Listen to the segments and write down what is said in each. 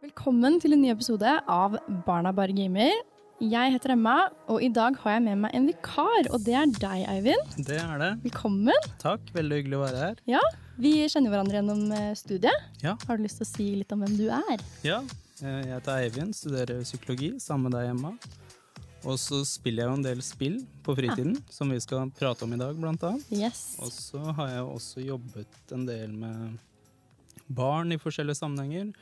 Velkommen til en ny episode av Barna bare gamer. Jeg heter Emma, og i dag har jeg med meg en vikar, og det er deg, Eivind. Det er det. Velkommen. Takk, veldig hyggelig å være her. Ja, Vi kjenner hverandre gjennom eh, studiet. Ja. Har du lyst til å si litt om hvem du er? Ja, eh, jeg heter Eivind, studerer psykologi sammen med deg, Emma. Og så spiller jeg jo en del spill på fritiden, som vi skal prate om i dag, blant annet. Yes. Og så har jeg også jobbet en del med barn i forskjellige sammenhenger.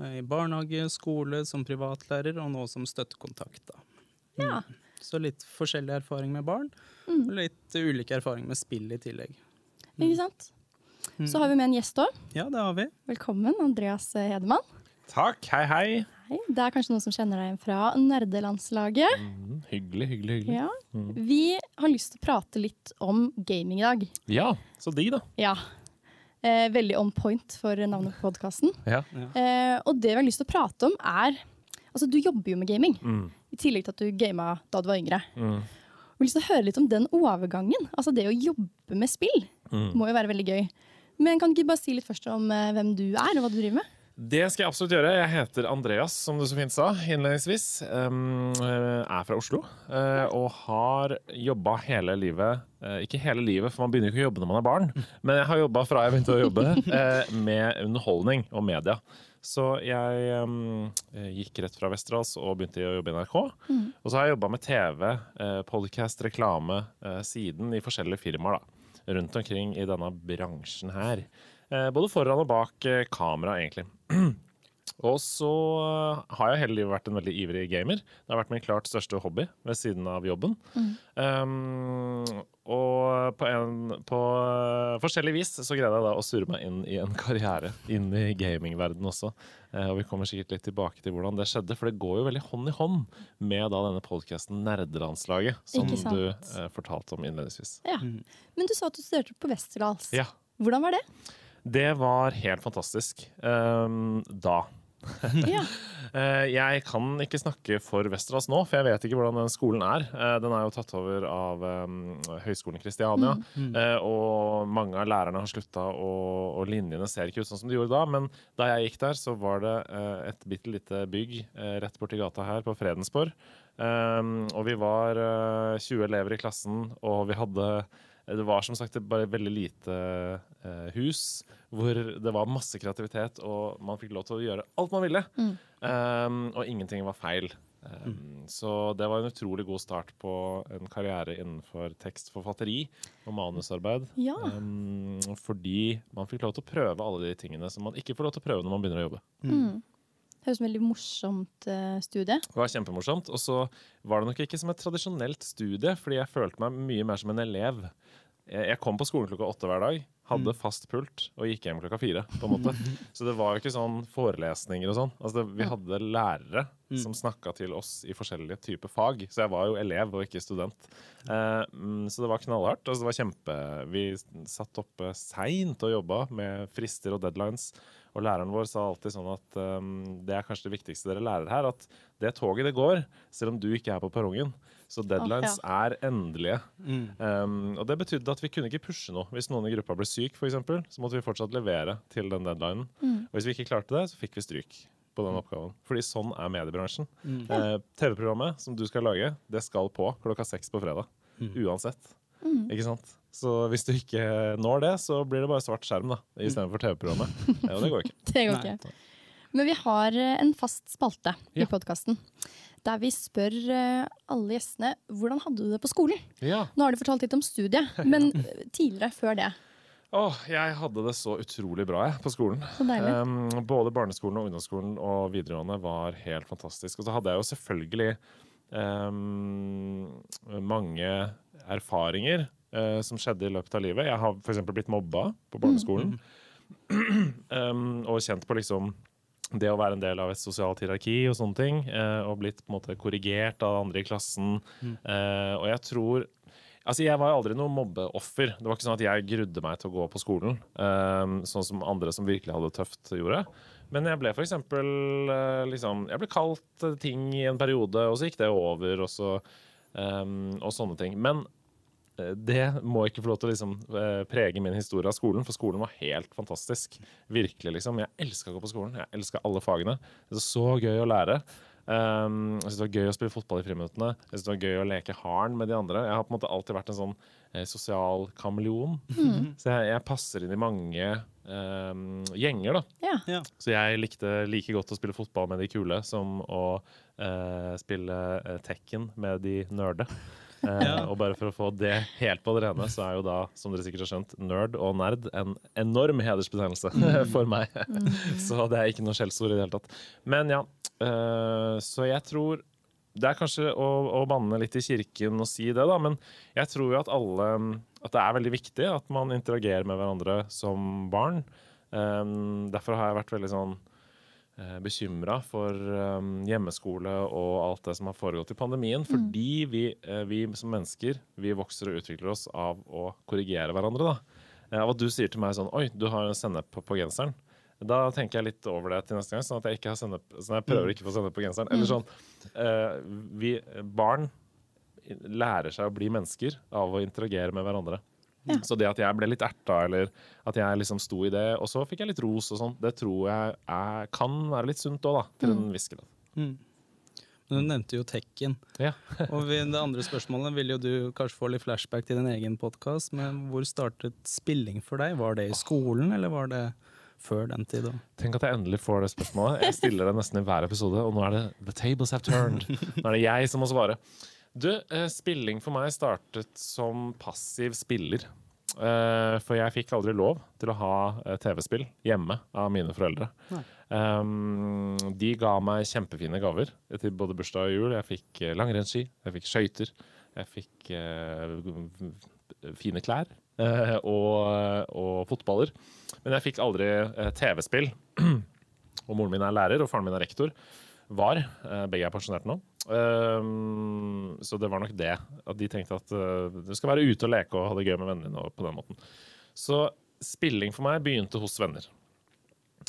Eh, I barnehage, skole, som privatlærer, og nå som støttekontakt. da. Ja. Så litt forskjellig erfaring med barn, og litt ulike erfaring med spill i tillegg. Ikke sant? Så har vi med en gjest òg. Ja, det har vi. Velkommen, Andreas Hedemann. Takk, hei hei. Hei. Det er kanskje noen som kjenner deg igjen fra nerdelandslaget. Mm, hyggelig, hyggelig, hyggelig. Ja. Vi har lyst til å prate litt om gaming i dag. Ja, så de, da. Ja. Eh, veldig on point for navnet på podkasten. Ja. Eh, og det vi har lyst til å prate om, er Altså, du jobber jo med gaming. Mm, I tillegg til at du gama da du var yngre. mm, vi har lyst til å høre litt om den overgangen. Altså det å jobbe med spill mm. må jo være veldig gøy. Men kan du ikke bare si litt først om eh, hvem du er, og hva du driver med? Det skal jeg absolutt gjøre. Jeg heter Andreas, som du så fint sa innledningsvis. Um, er fra Oslo uh, og har jobba hele livet uh, Ikke hele livet, for man begynner ikke å jobbe når man er barn, men jeg har jobba fra jeg begynte å jobbe, uh, med underholdning og media. Så jeg um, gikk rett fra Vesterålen og begynte å jobbe i NRK. Og så har jeg jobba med TV, podcast, reklame siden i forskjellige firmaer da, rundt omkring i denne bransjen her. Eh, både foran og bak eh, kamera, egentlig. Og så eh, har jeg hele livet vært en veldig ivrig gamer. Det har vært min klart største hobby ved siden av jobben. Um, og på, en, på forskjellig vis så greide jeg da å surre meg inn i en karriere inn i gamingverdenen også. Uh, og vi kommer sikkert litt tilbake til hvordan det skjedde, for det går jo veldig hånd i hånd med da denne podkasten Nerdelandslaget, som du uh, fortalte om innledningsvis. Ja. Men du sa at du studerte på Westerdals. Ja. Hvordan var det? Det var helt fantastisk. Um, da. Ja. Eh, Jeg kan ikke snakke for Westerdals nå, for jeg vet ikke hvordan den skolen er. Eh, Den er jo tatt over av um, Høgskolen Kristiania, eh, og mange av lærerne har slutta, og, og linjene ser ikke ut sånn som de gjorde da. Men da jeg gikk der, så var det et bitte lite bygg rett borti gata her på Fredensborg. Um, og vi var eh, 20 elever i klassen, og vi hadde det var som sagt bare veldig lite eh, hus, hvor det var masse kreativitet, og man fikk lov til å gjøre alt man ville. Um, og ingenting var feil. Um, Så det var en utrolig god start på en karriere innenfor tekstforfatteri og manusarbeid. Ja. Um, fordi man fikk lov til å prøve alle de tingene som man ikke får lov til å prøve når man begynner å jobbe. Høres veldig morsomt eh, studie. Det var kjempemorsomt. Og så var det nok ikke som et tradisjonelt studie, fordi jeg følte meg mye mer som en elev. Jeg jeg kom på skolen klokka åtte hver dag, hadde fast pult og gikk hjem klokka fire. på en måte. Så det var jo ikke sånn forelesninger og sånn. Altså det, vi hadde lærere som snakka til oss i forskjellige typer fag. Så jeg var jo elev og ikke student. Eh, mm, så det var knallhardt. Altså det var kjempe Vi satt oppe seint og jobba med frister og deadlines. Og læreren vår sa alltid sånn at um, det er kanskje det viktigste dere lærer her, at det toget det går, selv om du ikke er på perrongen. Så deadlines er endelige. Um, og det betydde at vi kunne ikke pushe noe. Hvis noen i gruppa ble syk, for eksempel, så måtte vi fortsatt levere til den deadlinen. Og hvis vi ikke klarte det, så fikk vi stryk på den oppgaven. Fordi sånn er mediebransjen. Eh, TV-programmet som du skal lage, det skal på klokka seks på fredag. Uansett. Ikke sant? Så hvis du ikke når det, så blir det bare svart skjerm da, istedenfor TV-programmet. Ja, og det går ikke. Det går ikke. Men vi har eh, en fast spalte i Ja. podkasten. Der vi spør eh, alle gjestene hvordan hadde du det på skolen. Ja. Nå har de fortalt litt om studiet, men tidligere før det. Åh, jeg hadde det så utrolig bra jeg, på skolen. Så. Um, både barneskolen og ungdomsskolen og videregående var helt fantastisk. Og så hadde jeg jo selvfølgelig um, mange erfaringer eh, som skjedde i løpet av livet. Jeg har f.eks. blitt mobba på barneskolen. um, og kjent på liksom det å være en del av et sosialt hierarki og sånne ting. Uh, og blitt på en måte korrigert av andre i klassen. Eh, og jeg tror Altså, Jeg var aldri noe mobbeoffer. Det var ikke sånn at jeg grudde meg til å gå på skolen. Um, sånn som andre som virkelig hadde det tøft, gjorde. Men jeg ble for eksempel uh, liksom, Jeg ble kalt ting i en periode, og så gikk det over, og så um, Og sånne ting. Men det må ikke få lov til å liksom, eh, prege min historie av skolen, for skolen var helt fantastisk. Virkelig, liksom. Jeg elska å gå på skolen. Jeg elska alle fagene. Det var så gøy å lære. Um, jeg synes det var gøy å spille fotball i friminuttene. Jeg synes det var gøy å leke harn med de andre. Jeg har på en måte alltid vært en sånn eh, sosial kameleon. Så jeg, jeg passer inn i mange um, gjenger, da. Ja. Ja. Så jeg likte like godt å spille fotball med de kule som å eh, spille eh, Tekken med de nerde. Eh, Ja. Og bare for å få det helt på det rene, så er jo da, som dere sikkert har skjønt, nerd og nerd en enorm hedersbetegnelse for meg. så det er ikke noe skjellsord i det hele tatt. Men ja, eh, så jeg tror det er kanskje å, å banne litt i kirken og si det, da, men jeg tror jo at alle At det er veldig viktig at man interagerer med hverandre som barn. Um, derfor har jeg vært veldig sånn bekymra for um, hjemmeskole og alt det som har foregått i pandemien. Fordi vi, eh, vi som mennesker vi vokser og utvikler oss av å korrigere hverandre. da. Eh, Av at du sier til meg sånn Oi, du har sennep på, på genseren. Da tenker jeg litt over det til neste gang, sånn at jeg ikke har sennep, sånn jeg prøver ikke å få sennep på genseren. Eller sånn eh, vi, Barn lærer seg å bli mennesker av å interagere med hverandre. Ja. Så det at jeg ble litt erta, eller at jeg liksom sto i det, og så fikk jeg litt ros og sånn, det tror jeg er, kan være litt sunt òg, da. Til en viss grad. Mm. Men du nevnte jo Tekken. Ja. Og ved det andre spørsmålet vil jo du kanskje få litt flashback til din egen podkast. Men hvor startet spilling for deg? Var det i skolen, eller var det før den tid? da? Tenk at jeg endelig får det spørsmålet. Jeg stiller det nesten i hver episode, og nå er det The tables have turned. Nå er det jeg som må svare. Du, eh, spilling for meg startet som passiv spiller. Eh, for jeg fikk aldri lov til å ha eh, TV-spill hjemme av mine foreldre. Um, de ga meg kjempefine gaver til både bursdag og jul. Jeg fikk langrennsski, jeg fikk skøyter, jeg fikk uh, fine klær uh, og, og fotballer. Men jeg fikk aldri uh, TV-spill. og moren min er lærer, og faren min er rektor. Var. Begge er pensjonert nå. Um, så det var nok det. At de tenkte at uh, du skal være ute og leke og ha det gøy med vennene dine. og på den måten. Så spilling for meg begynte hos venner.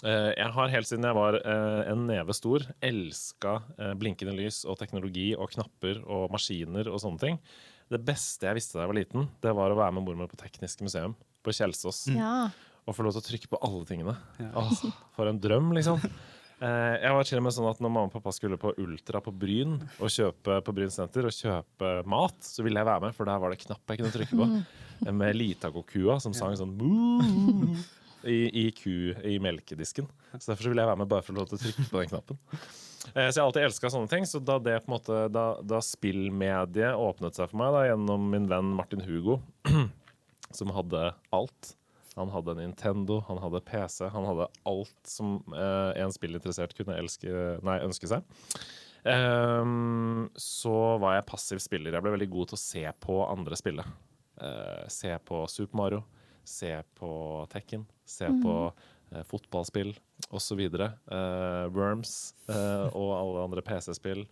Uh, jeg har helt siden jeg var uh, en neve stor, elska blinkende lys og teknologi og knapper og maskiner og sånne ting. Det beste jeg visste da jeg var liten, det var å være med mormor på Teknisk museum på Kjelsås Ja. og få lov til å trykke på alle tingene. Ja. Åh, for en drøm, liksom. Eh, jeg var til og med sånn at når mamma og pappa skulle på Ultra på Bryn og kjøpe på Bryn senter og kjøpe mat, så ville jeg være med, for der var det knapp jeg kunne trykke på. Med Litago-kua som sang sånn i, i, ku, i melkedisken. Så derfor så ville jeg være med bare for å trykke på den knappen. Eh, Så jeg har alltid elska sånne ting. Så da, det på en måte, da, da spillmediet åpnet seg for meg da, gjennom min venn Martin Hugo, som hadde alt Han hadde Nintendo, han hadde PC, han hadde alt som eh, en spillinteressert kunne elske, nei, ønske seg. Um, så var jeg passiv spiller. Jeg ble veldig god til å se på andre spille. Uh, se på Super Mario, se på Tekken, se på uh, fotballspill osv. Uh, Worms uh, og alle andre PC-spill.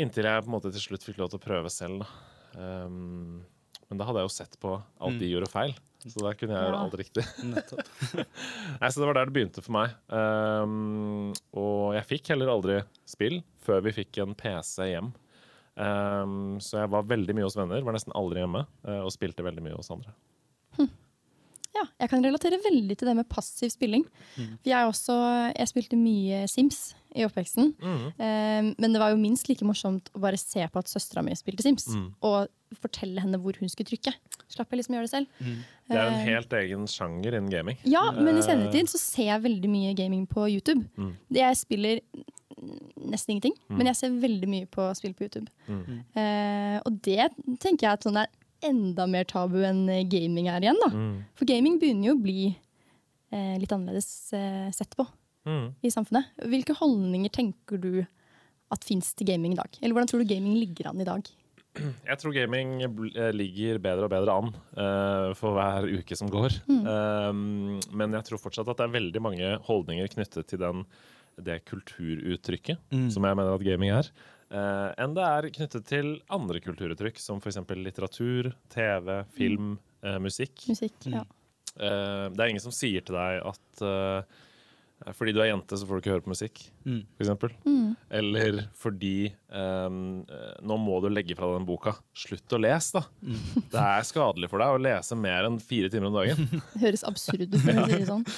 Inntil jeg på en måte til slutt fikk lov til å prøve selv. Da. Um, men da hadde jeg jo sett på alt de gjorde feil, så der kunne jeg gjøre alt riktig. Nei, så Det var der det begynte for meg. Um, og jeg fikk heller aldri spill før vi fikk en PC hjem. Um, så jeg var veldig mye hos venner, var nesten aldri hjemme, uh, og spilte veldig mye hos andre. Ja, jeg kan relatere veldig til det med passiv spilling. Mm. jeg, også, jeg spilte mye Sims i oppveksten. Eh, men det var jo minst like morsomt å bare se på at søstera mi spilte Sims. Mm. Og fortelle henne hvor hun skulle trykke. Slapp jeg liksom gjøre det selv. Det er en Eh, helt egen sjanger innen gaming. Ja, men i senere Eh, tid så ser jeg veldig mye gaming på YouTube. Mm. Jeg spiller nesten ingenting, men jeg ser veldig mye på spill på YouTube. Mm. Eh, og det tenker jeg at sånn er enda mer tabu enn gaming er igjen. da. Mm. For gaming begynner jo å bli eh, litt annerledes eh, sett på Mm. i samfunnet. Hvilke holdninger tenker du at fins til gaming i dag? Eller hvordan tror du gaming ligger an i dag? Jeg tror gaming eh, ligger bedre og bedre an uh, for hver uke som går. Um, men jeg tror fortsatt at det er veldig mange holdninger knyttet til den, det kulturuttrykket, som jeg mener at gaming er, eh, enn det er knyttet til andre kulturuttrykk, som f.eks. litteratur, TV, film, eh, musikk. Musikk? Ja. Eh, det er ingen som sier til deg at eh, fordi du er jente, så får du ikke høre på musikk, Mm. eksempel. Mm. eller fordi um, eh, Nå må du legge fra deg den boka. Slutt å lese, da. Det er skadelig for deg å lese mer enn fire timer om dagen. Høres absurd ut, når du sier det sånn.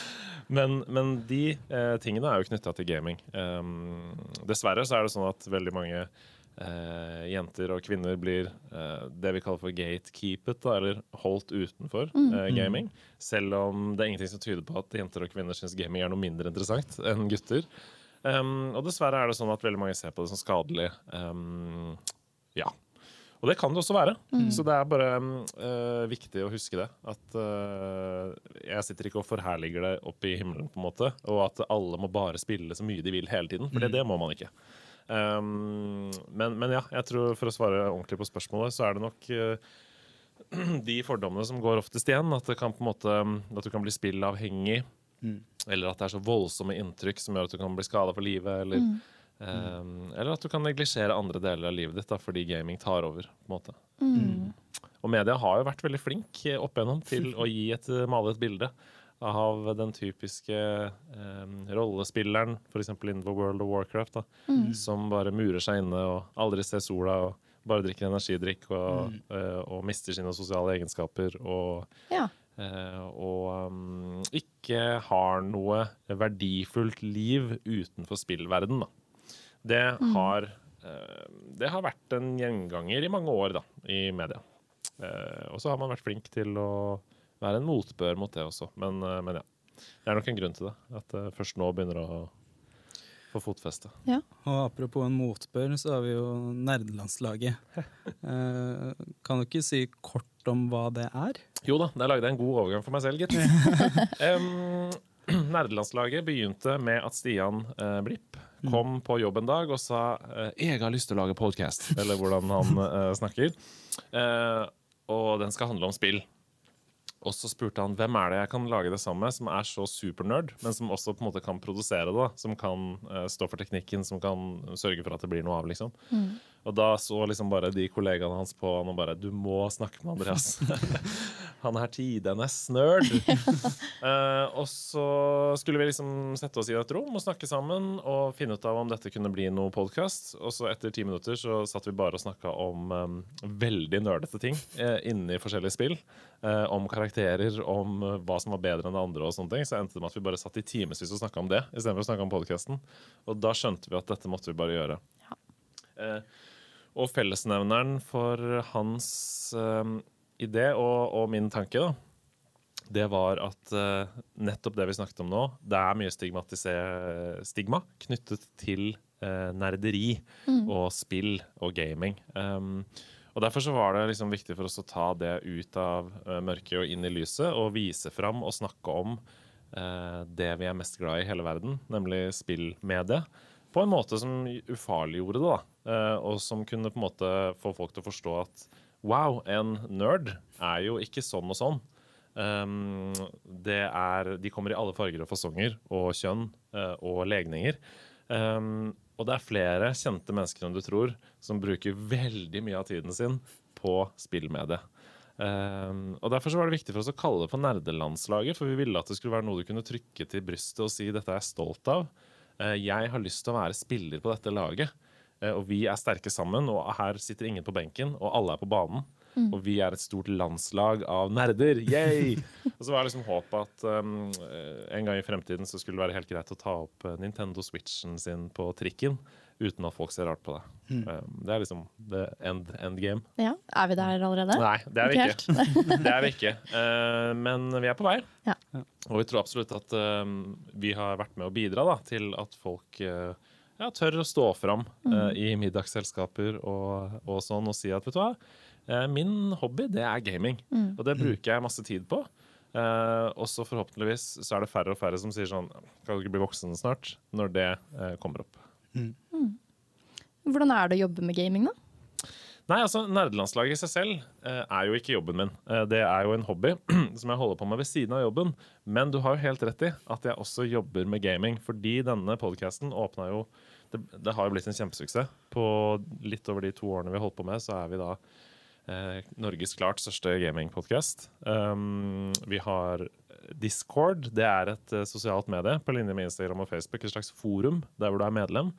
Men, men de eh, tingene er jo knytta til gaming. Um, dessverre så er det sånn at veldig mange eh, jenter og kvinner blir eh, det vi kaller for gatekeepet, da, eller holdt utenfor eh, gaming. Selv om det er ingenting som tyder på at jenter og kvinner syns gaming er noe mindre interessant enn gutter. Um, og dessverre er det sånn at veldig mange ser på det som skadelig. Um, ja. Og det kan det også være. Så det er bare uh, viktig å huske det. At uh, jeg sitter ikke og forherliger det opp i himmelen, på en måte. Og at alle må bare spille så mye de vil hele tiden. For det, det må man ikke. Um, men, men ja, jeg tror for å svare ordentlig på spørsmålet, så er det nok uh, de fordommene som går oftest igjen. At, det kan på en måte, at du kan bli spillavhengig. Eller at det er så voldsomme inntrykk som gjør at du kan bli skada for livet. Eller, eh, eller at du kan neglisjere andre deler av livet ditt da, fordi gaming tar over. på en måte. Og media har jo vært veldig flink eh, opp igjennom til å gi et, male et bilde av den typiske um, rollespilleren, f.eks. innenfor World of Warcraft, da, som bare murer seg inne og aldri ser sola og bare drikker energidrikk og, eh, og mister sine sosiale egenskaper og Ja. uh, og um, ikke har noe verdifullt liv utenfor spillverden. Da. Det, har, eh, det har vært en gjenganger i mange år da, i media. Eh, og så har man vært flink til å være en motbør mot det også. Men, eh, men ja, det er nok en grunn til det. At det først nå begynner å få fotfeste. Ja. Og apropos en motbør, så har vi jo nerdelandslaget. Eh, kan du ikke si kort om hva det er? Jo da, der lagde jeg en god overgang for meg selv, gitt. um, Nerdelandslaget begynte med at Stian eh, Blipp kom på jobb en dag og sa eh, 'Jeg har lyst til å lage podkast', eller hvordan han eh, snakker. Eh, og den skal handle om spill. Og så spurte han hvem er det jeg kan lage det sammen med, som er så supernerd, men som også på en måte kan produsere det. da, Som kan eh, stå for teknikken, som kan sørge for at det blir noe av. liksom. Og da så liksom bare de kollegaene hans på han og bare Du må snakke med Andreas. han er tidenes nerd. uh, og så skulle vi liksom sette oss i et rom og snakke sammen og finne ut av om dette kunne bli noe podkast. Og så etter ti minutter så satt vi bare og snakka om um, veldig nerdete ting uh, inni forskjellige spill. Uh, om karakterer, om eh, hva som var bedre enn det andre. og sånne ting Så endte det med at vi bare satt i timevis og snakka om det istedenfor å snakke om podkasten. Og da skjønte vi at dette måtte vi bare gjøre. Eh, og fellesnevneren for hans eh, idé og, og min tanke, da, det var at uh, nettopp det vi snakket om nå, det er mye stigma knyttet til uh, nerderi og spill og gaming. Um, og Derfor så var det liksom viktig for oss å ta det ut av uh, mørket og inn i lyset, og vise fram og snakke om det vi er mest glad i i hele verden, nemlig spillmediet, På en måte som ufarliggjorde det, da. Eh, og som kunne på en måte få folk til å forstå at wow, en nerd er jo ikke sånn og sånn. Um, er, de kommer i alle farger og fasonger og kjønn uh, og legninger. Um, og det er flere kjente mennesker enn du tror som bruker veldig mye av tiden sin på spillmediet. Um, og Derfor så var det viktig for oss å kalle det for nerdelandslaget, for vi ville at det skulle være noe du kunne trykke til brystet og si dette er jeg stolt av. Uh, jeg har lyst til å være spiller på dette laget, og vi er sterke sammen. Og her sitter ingen på benken, og alle er på banen. Og vi er et stort landslag av nerder. Yay! og så var det liksom håpet at um, eh, en gang i fremtiden så skulle det være helt greit å ta opp eh, Nintendo Switchen sin på trikken uten at folk ser rart på det. Um, det er liksom the end, end game. Ja, Er vi der allerede? Nei, det er vi Ikke. Det er vi ikke. Uh, men vi er på vei. Ja. Og vi tror absolutt at um, vi har vært med å bidra da, til at folk eh, ja, tør å stå fram uh, i middagsselskaper og, og sånn og si at vet du hva, uh, min hobby det er gaming. Og det bruker jeg masse tid på. Uh, og så forhåpentligvis så er det færre og færre som sier sånn Kan du ikke bli voksen snart? Når det kommer opp. Hvordan er det å jobbe med gaming, da? Nei, altså Nerdelandslaget i seg selv eh, er jo ikke jobben min. Eh, det er jo en hobby som jeg holder på med ved siden av jobben. Men du har jo helt rett i at jeg også jobber med gaming. Fordi denne podkasten åpna jo det, det har jo blitt en kjempesuksess. På litt over de to årene vi har holdt på med, så er vi da eh, Norges klart største gamingpodkast. Um, vi har Discord. Det er et eh, sosialt medie på linje med Instagram og Facebook. Et slags forum der hvor du er medlem.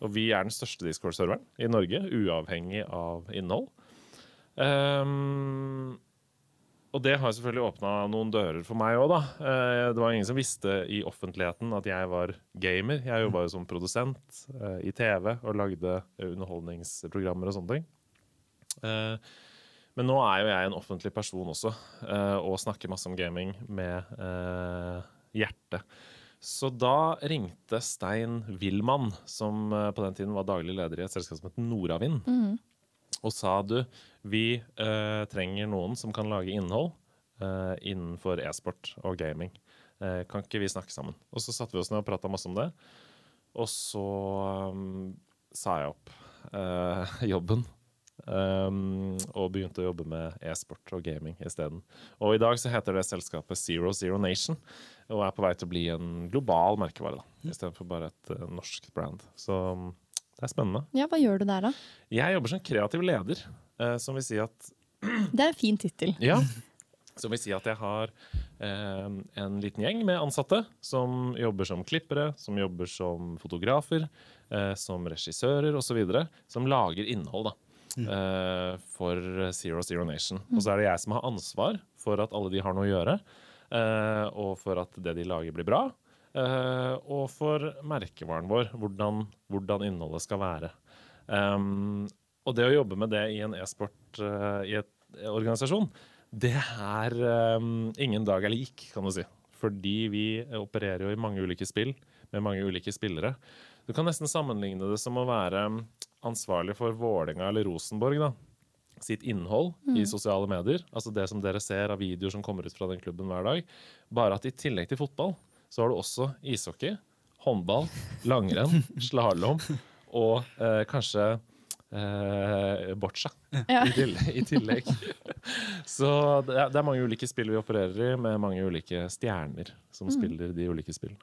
Og vi er den største Discord-serveren i Norge, uavhengig av innhold. Um, og det har selvfølgelig åpna noen dører for meg òg, da. Eh, det var ingen som visste i offentligheten at jeg var gamer. Jeg jobba jo som produsent eh, i TV og lagde underholdningsprogrammer og sånne ting. Men nå er jo jeg en offentlig person også, eh, og snakker masse om gaming med eh, hjerte. Så da ringte Stein Willmann, som eh, på den tiden var daglig leder i et selskap som het Nordavind, og sa du, vi eh, trenger noen som kan lage innhold eh, innenfor e-sport og gaming. Eh, kan ikke vi snakke sammen? Og så satte vi oss ned og prata masse om det. Og så um, sa jeg opp jobben. Um, og begynte å jobbe med e-sport og gaming isteden. Og i dag så heter det selskapet Zero Zero Nation. Og er på vei til å bli en global merkevare, da, istedenfor bare et uh, norsk brand. Så um, det er spennende. Ja, Hva gjør du der, da? Jeg jobber som kreativ leder, Uh, som vil si at Det er en fin tittel. ja. Som vil si at jeg har eh, en liten gjeng med ansatte som jobber som klippere, som jobber som fotografer, eh, som regissører osv. Som lager innhold da, eh, for Zero Zero Nation. Og så er det jeg som har ansvar for at alle de har noe å gjøre, uh, og for at det de lager, blir bra. Uh, og for merkevaren vår, hvordan, hvordan innholdet skal være. Um, og det å jobbe med det i en e-sport-organisasjon, det er um, ingen dag er lik, kan du si. Fordi vi opererer jo i mange ulike spill med mange ulike spillere. Du kan nesten sammenligne det som å være ansvarlig for Vålinga eller Rosenborg. da sitt innhold i sosiale medier. Altså det som dere ser av videoer som kommer ut fra den klubben hver dag. Bare at i tillegg til fotball, så har du også ishockey, håndball, langrenn, slalåm og eh, kanskje eh, boccia Ja. i, tillegg, i tillegg. Så det er, det er mange ulike spill vi opererer i, med mange ulike stjerner som spiller de ulike spillene.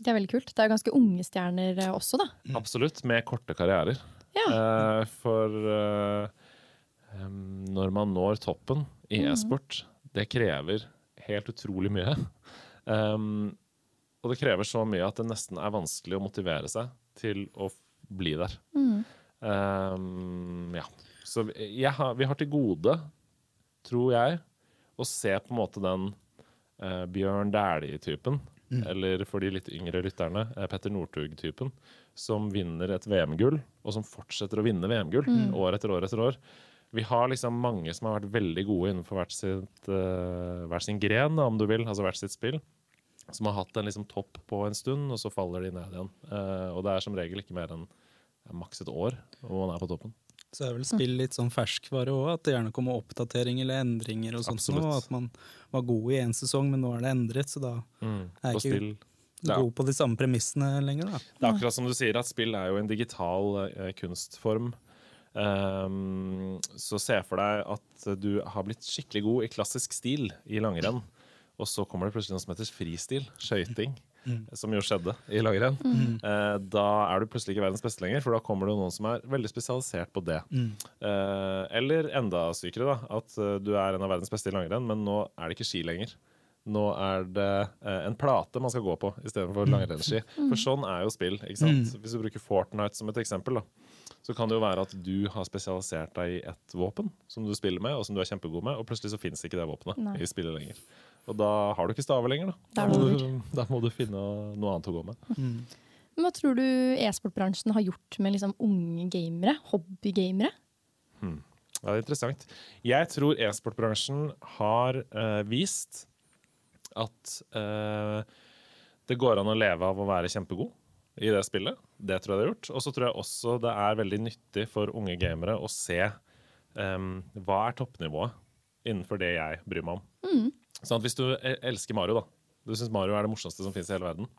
Det er veldig kult. Det er ganske unge stjerner eh, også, da. Absolutt, med korte karrierer. Ja. Eh, for eh, når man når toppen i e-sport, det krever helt utrolig mye. Um, og det krever så mye at det nesten er vanskelig å motivere seg til å bli der. Em, ja. Så har, vi har til gode, tror jeg, å se på en måte den uh, Bjørn Dæhlie-typen. Eller for de litt yngre lytterne, eh, Petter Northug-typen. Som vinner et VM-gull, og som fortsetter å vinne VM-gull år etter år etter år. Vi har liksom mange som har vært veldig gode innenfor hvert, sitt, uh, hver sin gren, om du vil, altså hvert sitt spill. Som har hatt en liksom topp på en stund, og så faller de ned igjen. Uh, og det er som regel ikke mer enn maks et år hvor man er på toppen. Så er vel spill litt sånn ferskvare òg, at det gjerne kommer oppdateringer eller endringer. og sånt Absolutt. nå, At man var god i én sesong, men nå er det endret, så da Er jeg ikke- Ja. god på de samme premissene lenger. da. Det er akkurat som du sier, at spill er jo en digital eh, kunstform. Um, så se for deg at du har blitt skikkelig god i klassisk stil i langrenn, og så kommer det plutselig noe som heter fristil, skøyting, som jo skjedde i langrenn. Eh, da er du plutselig ikke verdens beste lenger, for da kommer det noen som er veldig spesialisert på det. Eh, eller enda sykere, da, at eh, du er en av verdens beste i langrenn, men nå er det ikke ski lenger. Nå er det eh, en plate man skal gå på istedenfor langrennsski. For sånn er jo spill. ikke sant? Hvis du bruker Fortnite som et eksempel, da, så kan det jo være at du har spesialisert deg i ett våpen som du spiller med, og som du er kjempegod med, og plutselig så finnes ikke det våpenet Nei. i spillet lenger. Og da har du ikke staver lenger, da. Da må, du, da må du finne noe annet å gå med. Mm. hva tror du e-sportbransjen har gjort med liksom unge gamere? Hobbygamere? Ja, det er interessant. Jeg tror e-sportbransjen har uh, vist at uh, det går an å leve av å være kjempegod i det spillet. Det tror jeg det har gjort. Og så tror jeg også det er veldig nyttig for unge gamere å se um, hva er toppnivået innenfor det jeg bryr meg om. Sånn at hvis du elsker Mario, da, du syns Mario er det morsomste som fins i hele verden,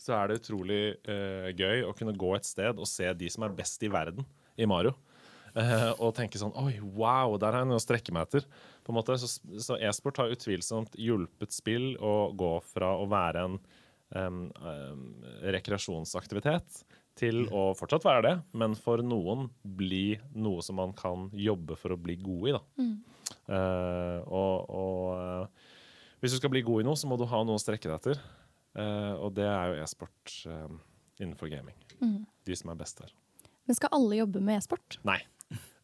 så er det utrolig uh, gøy å kunne gå et sted og se de som er best i verden i Mario. Uh, og tenke sånn Oi, wow, der har jeg noe å strekke meg etter. På en måte. Så, så e-sport har utvilsomt hjulpet spill å gå fra å være en um, um, rekreasjonsaktivitet til å fortsatt være det, men for noen bli noe som man kan jobbe for å bli god i. da. Eh, og og eh, Hvis du skal bli god i noe, så må du ha noe å strekke deg etter. Eh, og det er jo e-sport eh, innenfor gaming. De som er best der. Men skal alle jobbe med e-sport? Nei.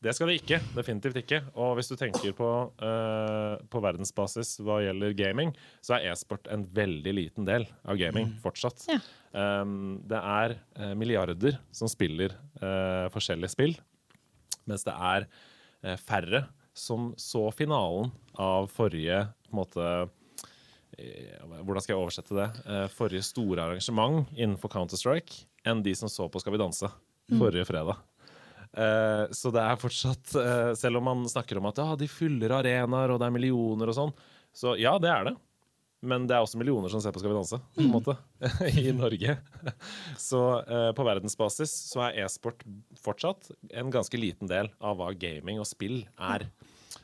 Det skal det ikke. Definitivt ikke. Og hvis du tenker på, uh, på verdensbasis hva gjelder gaming, så er e-sport en veldig liten del av gaming fortsatt. Ja. Um, det er uh, milliarder som spiller uh, forskjellige spill, mens det er eh, færre som så finalen av forrige på en måte eh, Hvordan skal jeg oversette det? Eh, forrige store arrangement innenfor Counter-Strike enn de som så på Skal vi danse forrige fredag. Eh, så det er fortsatt Selv om man snakker om at ah, de fyller arenaer og det er millioner og sånn, så ja, det er det. Men det er også millioner som ser på Skal vi danse, på en måte, i Norge. Så på verdensbasis så er e-sport fortsatt en ganske liten del av hva gaming og spill er.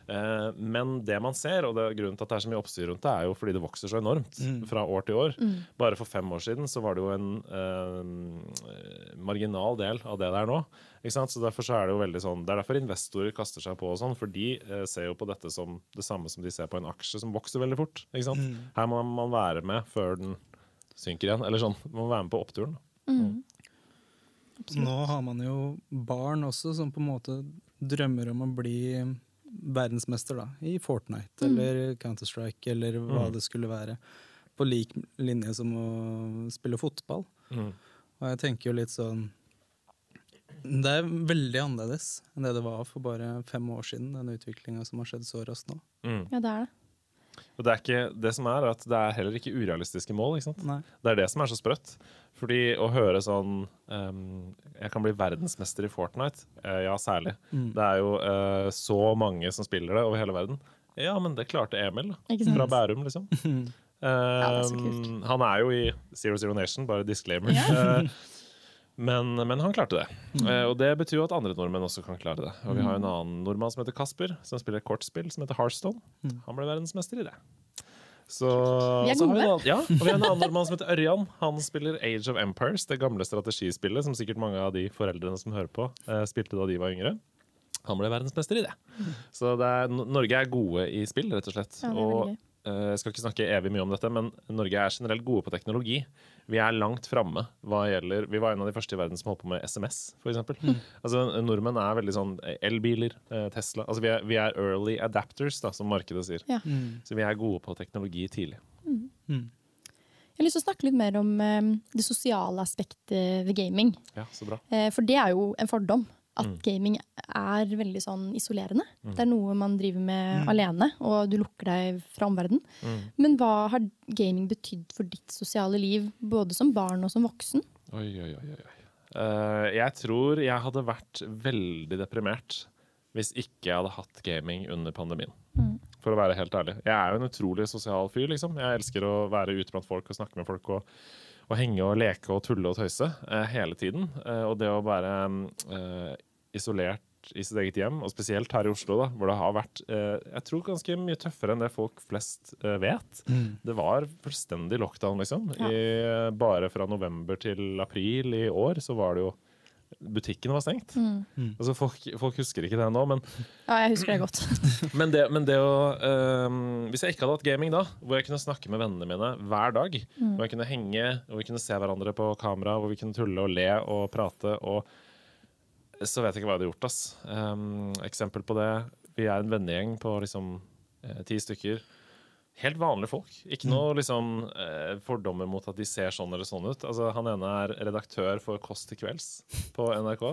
Eh, men det man ser, og det, grunnen til at det er så mye oppstyr rundt det, er jo fordi det vokser så enormt fra år til år. Bare for fem år siden så var det jo en eh, marginal del av det det er nå. Ikke sant? Så derfor så er det jo veldig sånn Det er derfor investorer kaster seg på og sånn, for de eh, ser jo på dette som det samme som de ser på en aksje som vokser veldig fort. Ikke sant? Her må man være med før den synker igjen. Eller sånn, man må være med på oppturen. Nå har man jo barn også som på en måte drømmer om å bli verdensmester da, i Fortnite eller Counter-Strike eller hva det skulle være. På lik linje som å spille fotball. Mm. Og jeg tenker jo litt sånn Det er veldig annerledes enn det det var for bare fem år siden, den utviklinga som har skjedd så raskt nå. Mm. Ja, det er det. Og det, er ikke, det som er, at det er heller ikke urealistiske mål. ikke sant? Nei. Det er det som er så sprøtt. Fordi å høre sånn um, Jeg kan bli verdensmester i Fortnite. Uh, ja, særlig. Mm. Det er jo uh, så mange som spiller det over hele verden. Ja, men det klarte Emil fra Bærum, liksom. det er så Ehm, kult. han er jo i Zero Zero Nation, bare disclaimer. Eh, men, men han klarte det. Eh, og det betyr jo at andre nordmenn også kan klare det. Og vi har en annen nordmann som heter Kasper, som spiller et kortspill som heter Hearthstone. Han ble verdensmester i det. Så, Vi er gode. annen- ja, og vi har en annen nordmann som heter Ørjan. Han spiller Age of Empires, det gamle strategispillet som sikkert mange av de foreldrene som hører på, eh, spilte da de var yngre. Han ble verdensmester i det. Så det er, Norge er gode i spill, rett og slett. Ja, det og jeg skal ikke snakke evig mye om dette, men Norge er generelt gode på teknologi. Vi er langt framme hva gjelder Vi var en av de første i verden som holdt på med SMS, f.eks. Mm. Altså, nordmenn er veldig sånn eh, elbiler, eh, Tesla Altså vi er, vi er early adapters, da, som markedet sier. Ja. Så vi er gode på teknologi tidlig. Jeg har lyst til å snakke litt mer om eh, det sosiale aspektet ved gaming. Ja, så bra. Eh, for det er jo en fordom. At Mm. gaming er veldig sånn isolerende. Det er noe man driver med alene, og du lukker deg fra omverdenen. Mm. Men hva har gaming betydd for ditt sosiale liv, både som barn og som voksen? Oi, oi, oi. oi. Uh, jeg tror jeg hadde vært veldig deprimert hvis ikke jeg hadde hatt gaming under pandemien. For å være helt ærlig. Jeg er jo en utrolig sosial fyr, liksom. Jeg elsker å være ute blant folk og snakke med folk og, og henge og leke og tulle og tøyse eh, hele tiden. Eh, og det å bare eh, isolert i sitt eget hjem, og spesielt her i Oslo, da, hvor det har vært eh, jeg tror ganske mye tøffere enn det folk flest eh, vet. Det var fullstendig lockdown, liksom. Ja. I, eh, bare fra november til april i år så var det jo Butikkene var stengt. Altså folk, folk husker ikke det nå, men, Ja, jeg husker det godt. men, det, men det å øhm, Hvis jeg ikke hadde hatt gaming da, hvor jeg kunne snakke med vennene mine hver dag, hvor jeg kunne henge, hvor vi kunne se hverandre på kamera, hvor vi kunne tulle og le og prate og Så vet jeg ikke hva jeg hadde gjort, ass. Um, eksempel på det. Vi er en vennegjeng på liksom eh, ti stykker. Helt vanlige folk. Ikke noe liksom, eh, fordommer mot at de ser sånn eller sånn ut. Altså, han ene er redaktør for Kåss til kvelds på NRK.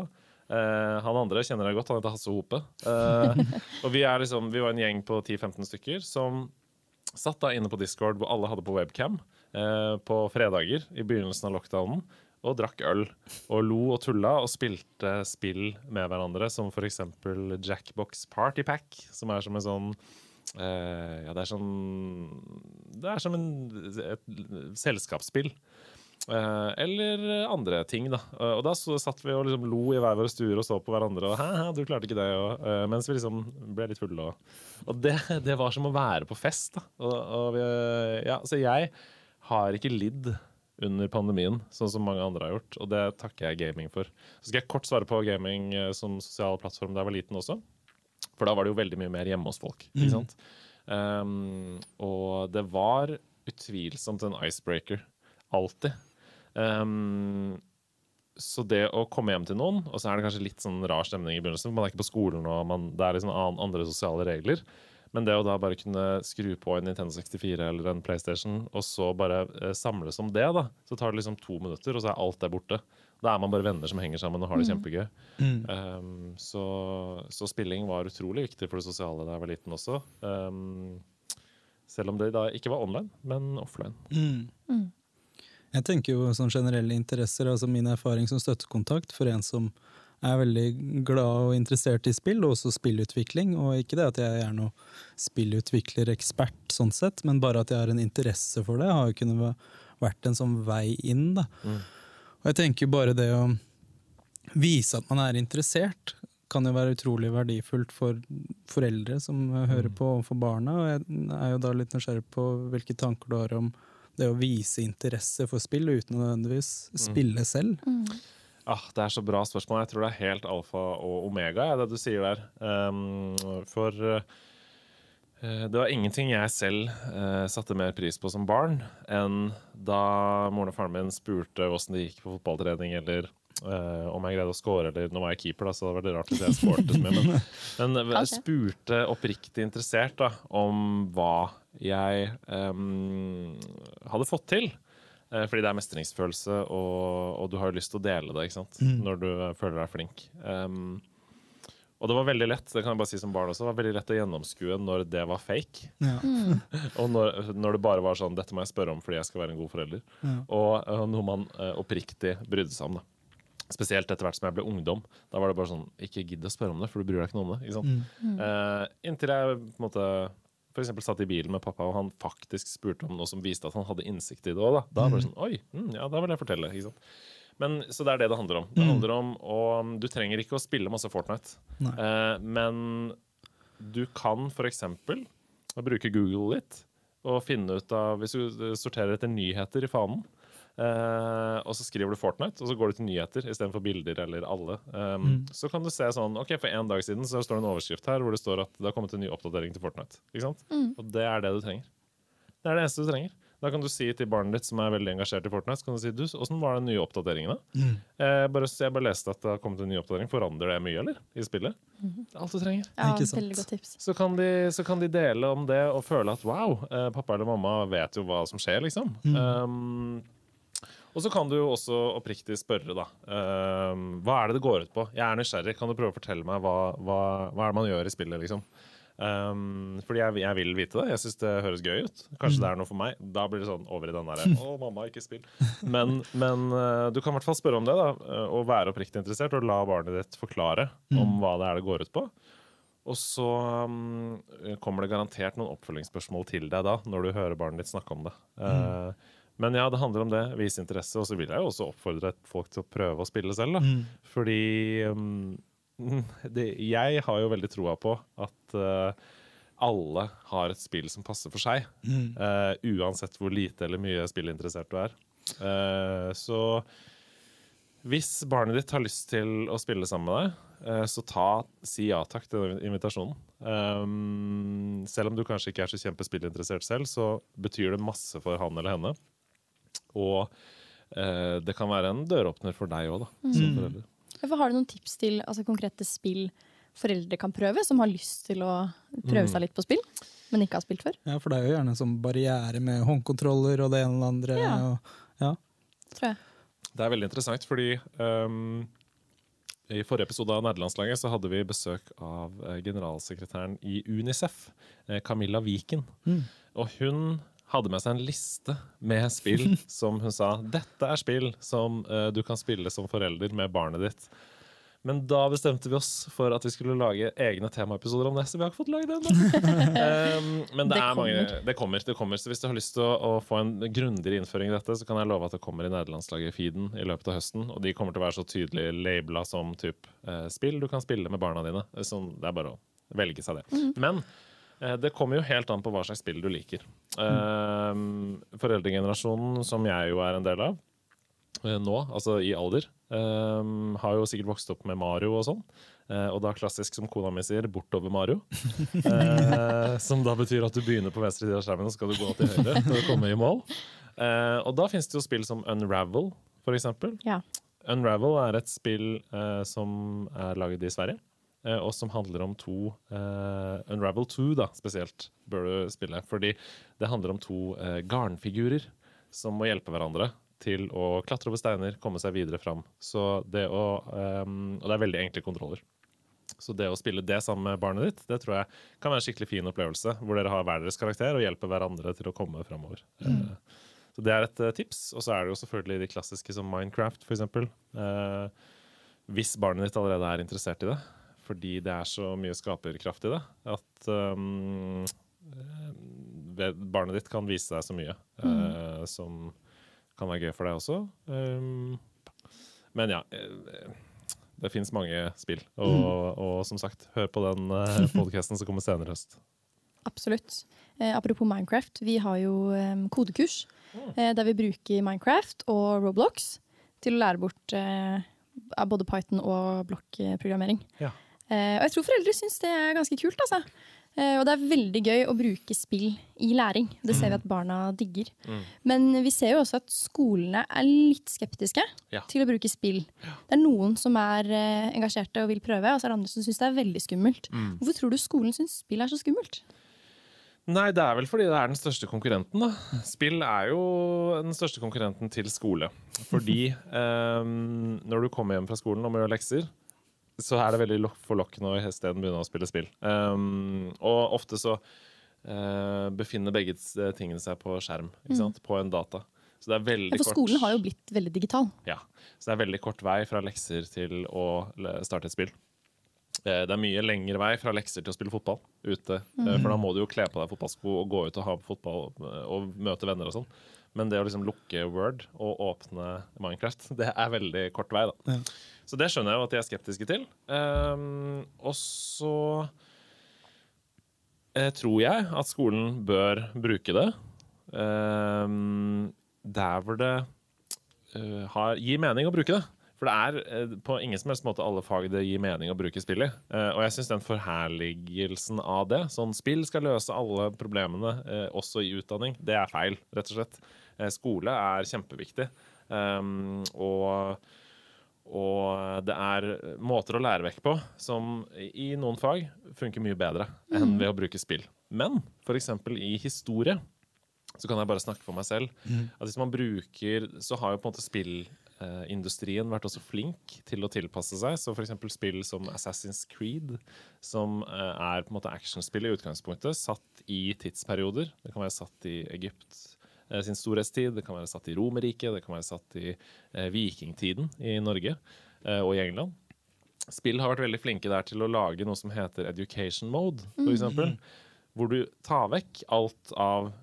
Eh, han andre kjenner jeg godt, han heter Hasse Hope. Eh, og vi, er liksom, vi var en gjeng på 10-15 stykker som satt da inne på Discord hvor alle hadde på webcam eh, på fredager i begynnelsen av lockdownen. Og drakk øl og lo og tulla og spilte spill med hverandre, som f.eks. Jackbox Party Pack, som er som en sånn eh, Ja, det er sånn Det er som en, et selskapsspill. Eh, eller andre ting, da. Eh, og da så satt vi og liksom lo i hver våre stuer og så på hverandre. Og hæ, du klarte ikke det, og, eh, mens vi liksom ble litt fulle. Og, og det, det var som å være på fest. da. Og vi, ja, så jeg har ikke lidd under pandemien, sånn som mange andre har gjort. Og det takker jeg gaming for. Så skal jeg kort svare på gaming eh, som sosial plattform da jeg var liten også. For da var det jo veldig mye mer hjemme hos folk. ikke sant? Um, og det var utvilsomt en icebreaker. Alltid. Um, så det å komme hjem til noen, og så er det kanskje litt sånn rar stemning i begynnelsen, for man er ikke på skolen og man, det er liksom andre sosiale regler. Men det å da bare kunne skru på en Nintendo 64 eller en PlayStation, og så bare eh, samles om det, da, så tar det liksom to minutter, og så er alt der borte. Da er man bare venner som henger sammen og har det mm. kjempegøy. Mm. Um, så, så, spilling var utrolig viktig for det sosiale da jeg var liten også. Um, selv om det da ikke var online, men offline. Mm. mm. Jeg tenker jo sånn generelle interesser, altså min erfaring som støttekontakt for en som er veldig glad og interessert i spill, og også spillutvikling. Og ikke det at jeg er noe spillutviklerekspert, sånn sett, men bare at jeg har en interesse for det, har jo kunnet vært en sånn vei inn. da. Mm. Og jeg tenker bare det å vise at man er interessert, kan jo være utrolig verdifullt for foreldre som hører mm. på, og for barna. Og jeg er jo da litt nysgjerrig på hvilke tanker du har om det å vise interesse for spill uten å nødvendigvis mm. spille selv. Mm. Ah, det er så bra spørsmål. Jeg tror det er helt alfa og omega, det du sier der. Um, for uh, det var ingenting jeg selv uh, satte mer pris på som barn enn da moren og faren min spurte åssen det gikk på fotballtrening, eller uh, om jeg greide å score, eller nå var jeg keeper, da, så det var veldig rart hvis jeg scoret så mye. Men, men spurte oppriktig interessert da, om hva jeg um, hadde fått til. Eh, fordi det er mestringsfølelse, og, og, du har jo lyst til å dele det ikke sant? Mm. når du føler deg flink. Um, og det var veldig lett det kan jeg bare si som barn også, det var veldig lett å gjennomskue når det var fake. Ja. Mm. og når, når, det bare var sånn 'dette må jeg spørre om fordi jeg skal være en god forelder'. Ja. Og og noe man uh, oppriktig brydde seg om. da. Spesielt etter hvert som jeg ble ungdom. Da var det bare sånn Ikke gidd å spørre om det, for du bryr deg ikke noe om det. ikke sant? Mm. Uh, inntil jeg på en måte f.eks. satt i bilen med pappa, og han faktisk spurte om noe som viste at han hadde innsikt i det òg, da. Da var det sånn Oi, mm, ja, da vil jeg fortelle. ikke sant? Men, så det er det det handler om. Det mm. handler om og Du trenger ikke å spille masse Fortnite, eh, men du kan f.eks. bruke Google litt og finne ut av Hvis du sorterer etter nyheter i fanen, Uh, og så skriver du Fortnite, og så går du til nyheter istedenfor bilder eller alle. Um, mm. Så kan du se sånn Ok, for en dag siden så står det en overskrift her hvor det står at det har kommet en ny oppdatering til Fortnite. Ikke sant? Mm. Og det er det du trenger. Det er det eneste du trenger. Da kan du si til barnet ditt som er veldig engasjert i Fortnite, så kan du si du, åssen var den nye oppdateringen. Mm. Eh, bare, jeg bare leste at det har kommet en ny oppdatering. Forandrer det mye, eller? I spillet? Mm. Det er alt du trenger. Ja, veldig godt tips. Så kan, de, så kan, de, dele om det og føle at wow, eh, pappa eller mamma vet jo hva som skjer, liksom. Mm. Um, og så kan du jo også oppriktig spørre, da. Uh, hva er det det går ut på? Jeg er nysgjerrig. Kan du prøve å fortelle meg hva, hva, hva er det man gjør i spillet, liksom? Um, fordi jeg, jeg, vil vite det. Jeg syns det høres gøy ut. Kanskje mm. det er noe for meg. Da blir det sånn over i den derre Å, mamma, ikke spill. Men, men uh, du kan i hvert fall spørre om det, da. Uh, og være oppriktig interessert, og la barnet ditt forklare mm. om hva det er det går ut på. Og så um, kommer det garantert noen oppfølgingsspørsmål til deg da, når du hører barnet ditt snakke om det. Uh, mm. Men ja, det handler om det. Vise interesse. Og så vil jeg jo også oppfordre folk til å prøve å spille selv. Da. Mm. Fordi um, det, jeg har jo veldig troa på at uh, alle har et spill som passer for seg. Mm. Uh, uansett hvor lite eller mye spillinteressert du er. Uh, så hvis barnet ditt har lyst til å spille sammen med deg, så ta, si ja takk til den invitasjonen. Um, selv om du kanskje ikke er så kjempespillinteressert selv, så betyr det masse for han eller henne. Og eh, det kan være en døråpner for deg òg, mm. som forelder. har du noen tips til altså, konkrete spill foreldre kan prøve, som har lyst til å prøve seg mm. litt på spill, men ikke har spilt før? Ja, for det er jo gjerne sånn barriere med håndkontroller og det ene og det andre. Ja. Og, ja. Tror jeg. Det er veldig interessant, fordi um, i forrige episode av Nederlandslaget så hadde vi besøk av uh, generalsekretæren i Unicef, uh, Camilla Viken. Mm. Og hun hadde med seg en liste med spill som hun sa dette er spill som uh, du kan spille som forelder med barnet ditt. Men da bestemte vi oss for at vi skulle lage egne temaepisoder om det. Så vi har ikke fått lagd det ennå. um, men det, det, er mange, det, kommer, det kommer. Så hvis du har lyst til å, å få en grundigere innføring i dette, så kan jeg love at det kommer i nederlandslaget-feeden i løpet av høsten. Og de kommer til å være så tydelig labela som typ, uh, spill du kan spille med barna dine. Så det er bare å velge seg det. Mm. Men det kommer jo helt an på hva slags spill du liker. Mm. Foreldregenerasjonen, som jeg jo er en del av, eh, nå, altså i alder. Har jo sikkert vokst opp med Mario og sånn. Uh, og da klassisk, som kona mi sier, bortover Mario. Uh, som da betyr at du begynner på venstre side av skjermen og skal du gå til høyre når du kommer i mål. Uh, og da finnes det jo spill som Unravel, for eksempel. Ja. Unravel er et spill som er laget i Sverige. Og som handler om to Unravel 2, da, spesielt, bør du spille. Fordi det handler om to garnfigurer som må hjelpe hverandre til å klatre over steiner, komme seg videre fram. Så det å, um, og det er veldig enkle kontroller. Så det å spille det sammen med barnet ditt det tror jeg kan være en skikkelig fin opplevelse. Hvor dere har hver deres karakter og hjelper hverandre til å komme framover. Mm. Uh, så det er et uh, tips. Og så er det jo selvfølgelig de klassiske som Minecraft, f.eks. Uh, hvis barnet ditt allerede er interessert i det. Fordi det er så mye skaperkraft i det at um, barnet ditt kan vise deg så mye mm. som kan være gøy for deg også. Um, men ja. Eh, det fins mange spill. Og, mm. og, som sagt, hør på den uh, podkasten som kommer senere i høst. Absolutt. Eh, apropos Minecraft, vi har jo um, kodekurs mm. eh, der vi bruker Minecraft og Roblox til å lære bort eh, både Python og blokkprogrammering. Ja. Eh, og jeg tror foreldre syns det er ganske kult. altså. Eh, og det er veldig gøy å bruke spill i læring. Det ser vi mm. at barna digger. Mm. Men vi ser jo også at skolene er litt skeptiske ja. til å bruke spill. Ja. Det er noen som er uh, engasjerte og vil prøve, og så er det andre som syns det er veldig skummelt. Mm. Hvorfor tror du skolen syns spill er så skummelt? Nei, det er vel fordi det er den største konkurrenten. da. Spill er jo den største konkurrenten til skole. Fordi um, når du kommer hjem fra skolen og må gjøre lekser, så er det veldig forlokkende å isteden begynne å spille spill. Um, og ofte så uh, befinner begge tingene seg på skjerm, mm. på en data. Så det er veldig ja, for kort. skolen har jo blitt veldig digital. Ja, så det er veldig kort vei fra lekser til å starte et spill. Eh, det er mye lengre vei fra lekser til å spille fotball ute. Mm. For da må du jo kle på deg fotballsko og gå ut og ha fotball og møte venner og sånn. Men det å liksom lukke Word og åpne Minecraft, det er veldig kort vei. da. Ja. Så det skjønner jeg jo at de er skeptiske til. Um, og så uh, tror jeg at skolen bør bruke det um, der hvor det uh, har, gir mening å bruke det. For det er uh, på ingen som helst måte alle fag det gir mening å bruke spill i. og jeg syns den forherligelsen av det, sånn spill skal løse alle problemene, også i utdanning, det er feil, rett og slett. Skole er kjempeviktig. Um, og og det er måter å lære vekk på som i noen fag funker mye bedre enn mm. ved å bruke spill. Men f.eks. i historie så kan jeg bare snakke for meg selv. Mm. At hvis man bruker Så har jo på en måte spillindustrien vært også flink til å tilpasse seg. Så f.eks. spill som Assassin's Creed, som eh, er på en måte actionspill i utgangspunktet, satt i tidsperioder. Det kan være satt i Egypt Eh, sin storhetstid. Det kan være satt i Romerriket, det kan være satt i eh, vikingtiden i Norge eh, og i England. Spill har vært veldig flinke der til å lage noe som heter education mode, f.eks. Mm. Hvor du tar vekk alt av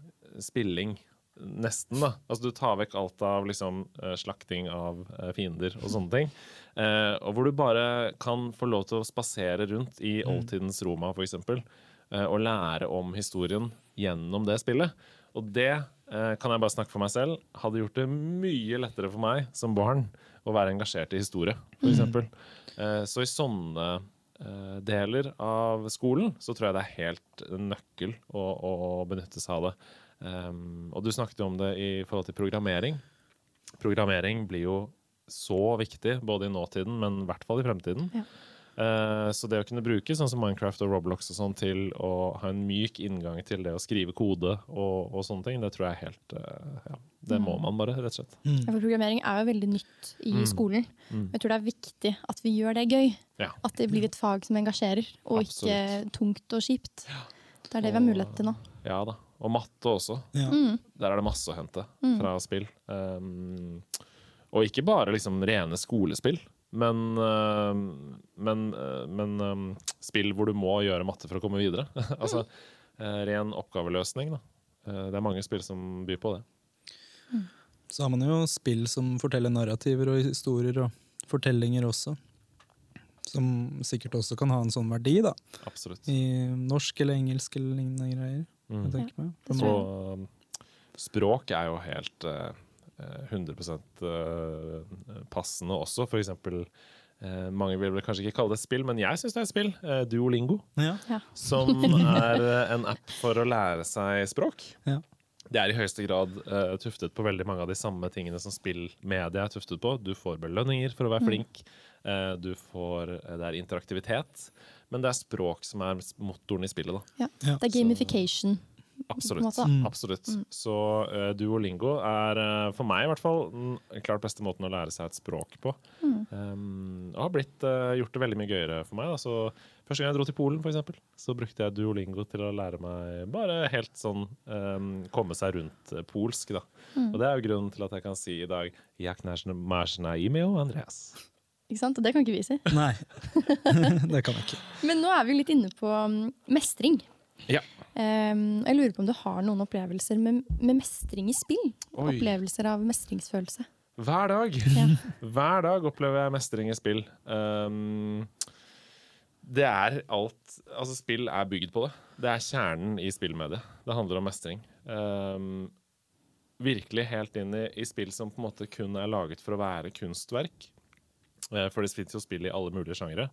spilling. Nesten, da. Altså Du tar vekk alt av liksom, slakting av fiender og sånne ting. Eh, og hvor du bare kan få lov til å spasere rundt i mm. oldtidens Roma, f.eks. Eh, og lære om historien gjennom det spillet. Og det Eh, kan jeg bare snakke for meg selv, hadde gjort det mye lettere for meg som barn å være engasjert i historie, f.eks. Mm. Eh, så i sånne eh, deler av skolen så tror jeg det er helt nøkkel å, å benytte seg av det. Um, og du snakket jo om det i forhold til programmering. Programmering blir jo så viktig både i nåtiden, men i hvert fall i fremtiden. Ja. Eh, så det å kunne bruke sånn som Minecraft og Roblox og sånn til å ha en myk inngang til det å skrive kode og, og sånne ting, det tror jeg er helt uh, ja, Det må mm. man bare, rett og slett. Mm. For programmering er jo veldig nytt i mm. skolen. Mm. Jeg tror det er viktig at vi gjør det gøy. Ja. At det blir et fag som engasjerer, og Absolutt. ikke tungt og kjipt. Det er det og, vi har mulighet til nå. Ja da. Og matte også. Mm. Der er det masse å hente mm. fra spill. Um, og ikke bare liksom rene skolespill. Men, eh, men, eh, men, eh, spill hvor du må gjøre matte for å komme videre. altså ren oppgaveløsning, da. Det er mange spill som byr på det. Så har man jo spill som forteller narrativer og historier og fortellinger også. Som sikkert også kan ha en sånn verdi, da. Absolutt. I norsk eller engelsk eller lignende greier. Mm. Så språk er jo helt uh, 100 eh, passende også. For eksempel eh, Mange vil vel kanskje ikke kalle det et spill, men jeg syns det er et spill. Eh, Duolingo. Ja. Som er eh, en app for å lære seg språk. Ja. Det er i høyeste grad uh, tuftet på veldig mange av de samme tingene som spillmedia er tuftet på. Du får belønninger for å være flink. Uh, du får, uh, det er interaktivitet. Men det er språk som er motoren i spillet. da. Ja. Ja, Det er gamification. Absolutt. Mm. absolutt. Mm. Så uh, Duolingo er uh, for meg i hvert fall den klart beste måten å lære seg et språk på. Um, og har blitt, uh, gjort det veldig mye gøyere for meg. Da. Så første gang jeg dro til Polen, for eksempel, så brukte jeg Duolingo til å lære meg bare helt sånn um, komme seg rundt polsk. Da. Og det er jo grunnen til at jeg kan si i dag Jak narzna imeo Andreas. Ikke sant? Og det kan ikke vi si. Nei, det kan vi ikke. Men nå er vi litt inne på um, mestring. Ja. Um, jeg lurer på om du har noen opplevelser med, med mestring i spill? Oi. Opplevelser av mestringsfølelse. Hver dag. Ja. Hver dag opplever jeg mestring i spill. Um, det er alt Altså, spill er bygd på det. Det er kjernen i spillmediet. Det handler om mestring. Um, virkelig helt inn i, i spill som på en måte kun er laget for å være kunstverk. Eh, For det fins jo spill i alle mulige sjangere.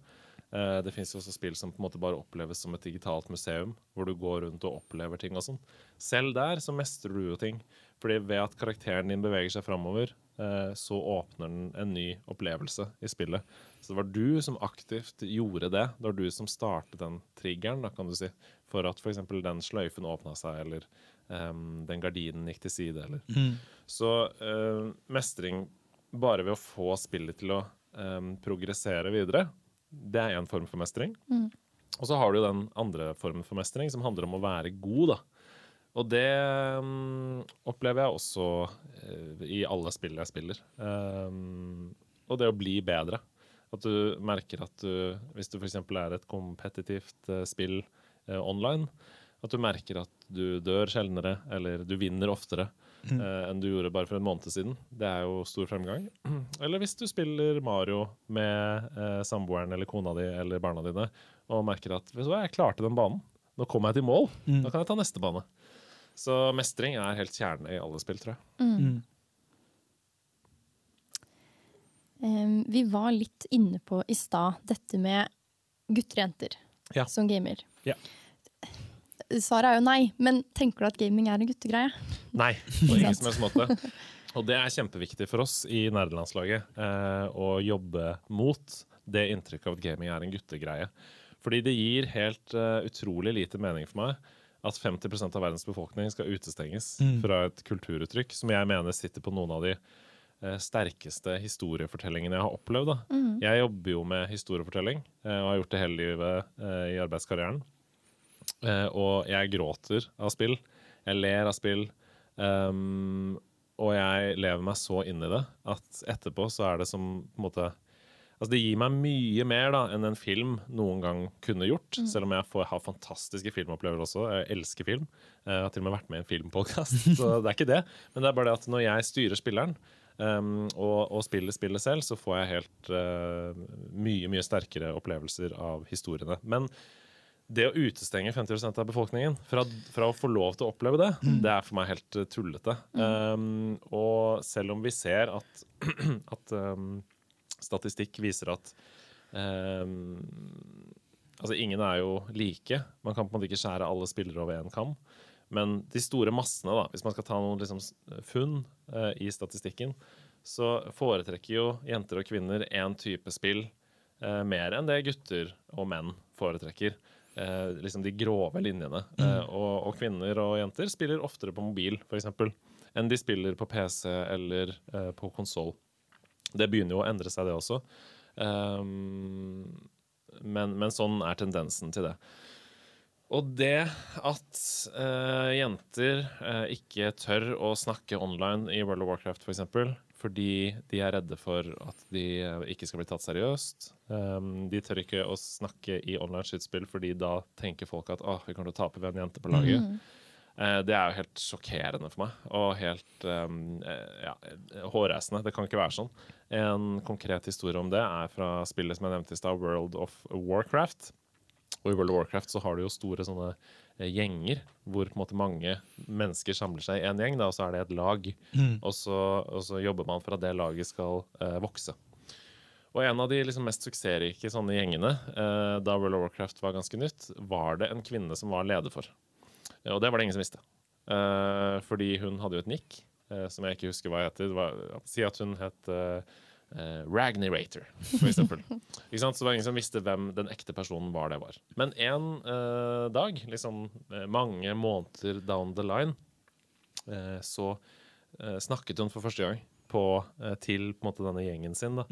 Eh, Det fins også spill som på en måte bare oppleves som et digitalt museum, hvor du går rundt og opplever ting og sånn. Selv der så mestrer du jo ting. Fordi ved at karakteren din beveger seg framover, eh, så åpner den en ny opplevelse i spillet. Så det var du som aktivt gjorde det. Det var du som startet den triggeren, da, kan du si, for at f.eks. den sløyfen åpna seg, eller um, den gardinen gikk til side, eller Så uh, mestring bare ved å få spillet til å um, progressere videre, det er én form for mestring. Og så har du den andre formen for mestring, som handler om å være god, da. Og det mm, opplever jeg også eh, i alle spill jeg spiller. Um, og det å bli bedre. At du merker at du, hvis du f.eks. er et kompetitivt eh, spill eh, online, at du merker at du dør sjeldnere, eller du vinner oftere eh, enn du gjorde bare for en måned siden. Det er jo stor fremgang. Eller hvis du spiller Mario med eh, samboeren eller kona di eller barna dine, og merker at vet du hva, jeg klarte den banen. Nå kom jeg til mål. Da kan jeg ta neste bane. Så mestring er helt kjerne i alle spill, tror jeg. Mm. Um, vi var litt inne på i stad dette med gutter og jenter Ja. som gamer. Ja. Svaret er jo nei, men tenker du at gaming er en guttegreie? Nei, på ingen som helst måte. Og det er kjempeviktig for oss i nerdelandslaget eh, å jobbe mot det inntrykket av at gaming er en guttegreie. Fordi det gir helt uh, utrolig lite mening for meg at 50 av verdens befolkning skal utestenges fra et kulturuttrykk som jeg mener sitter på noen av de eh, sterkeste historiefortellingene jeg har opplevd. Da. Jeg jobber jo med historiefortelling eh, og har gjort det hele livet i arbeidskarrieren. Eh, og jeg gråter av spill. Jeg ler av spill. Um, og jeg lever meg så inn i det at etterpå så er det som på en måte Altså Det gir meg mye mer da enn en film noen gang kunne gjort. Selv om jeg får har fantastiske filmopplevelser også. Jeg elsker film. Jeg har til og med vært med i en filmpodkast, så det er ikke det. Men det er bare det at når jeg styrer spilleren, um, og, og spiller spillet selv, så får jeg helt uh, mye, mye sterkere opplevelser av historiene. Men det å utestenge 50% av befolkningen fra, fra å få lov til å oppleve det, det er for meg helt tullete. tullete. Um, og selv om vi ser at, at um, statistikk viser at um, Altså, ingen er jo like. Man kan på en måte ikke skjære alle spillere over én kam. Men de store massene, da, hvis man skal ta noen liksom, funn uh, i statistikken, så foretrekker jo jenter og kvinner én type spill uh, mer enn det gutter og menn foretrekker. Eh, liksom de grove linjene. Eh, og, og kvinner og jenter spiller oftere på mobil, f.eks., enn de spiller på PC eller eh, på konsoll. Det begynner jo å endre seg, det også. Um, men, men sånn er tendensen til det. Og det at uh, jenter uh, ikke tør å snakke online i World of Warcraft, f.eks., for eksempel, fordi de er redde for at de eh, ikke skal bli tatt seriøst. Um, de tør ikke å snakke i online skytespill fordi da tenker folk at oh, vi kommer til å tape ved en jente på laget. Eh, det er jo helt sjokkerende for meg, og helt um, eh, ja, hårreisende. Det kan ikke være sånn. En konkret historie om det er fra spillet som jeg nevnte i stad, World of Warcraft. Og i World of Warcraft så har du jo store sånne gjenger, hvor på en måte mange mennesker samler seg i en gjeng, da, og så er det et lag. Og, så, og så jobber man for at det laget skal eh, vokse. Og en av de liksom mest suksessrike sånne gjengene eh, da World of Warcraft var ganske nytt, var det en kvinne som var leder for. Eh, Og det var det ingen som visste. Eh, fordi hun hadde jo et nikk eh, som jeg ikke husker hva heter. Det var, si at hun het eh, eh, Ragnirator, for eksempel. ikke sant? Så det var ingen som visste hvem den ekte personen var det var. Men en eh, dag, liksom eh, mange måneder down the line, eh, så eh, snakket hun for første gang på, eh, til på måte denne gjengen sin. da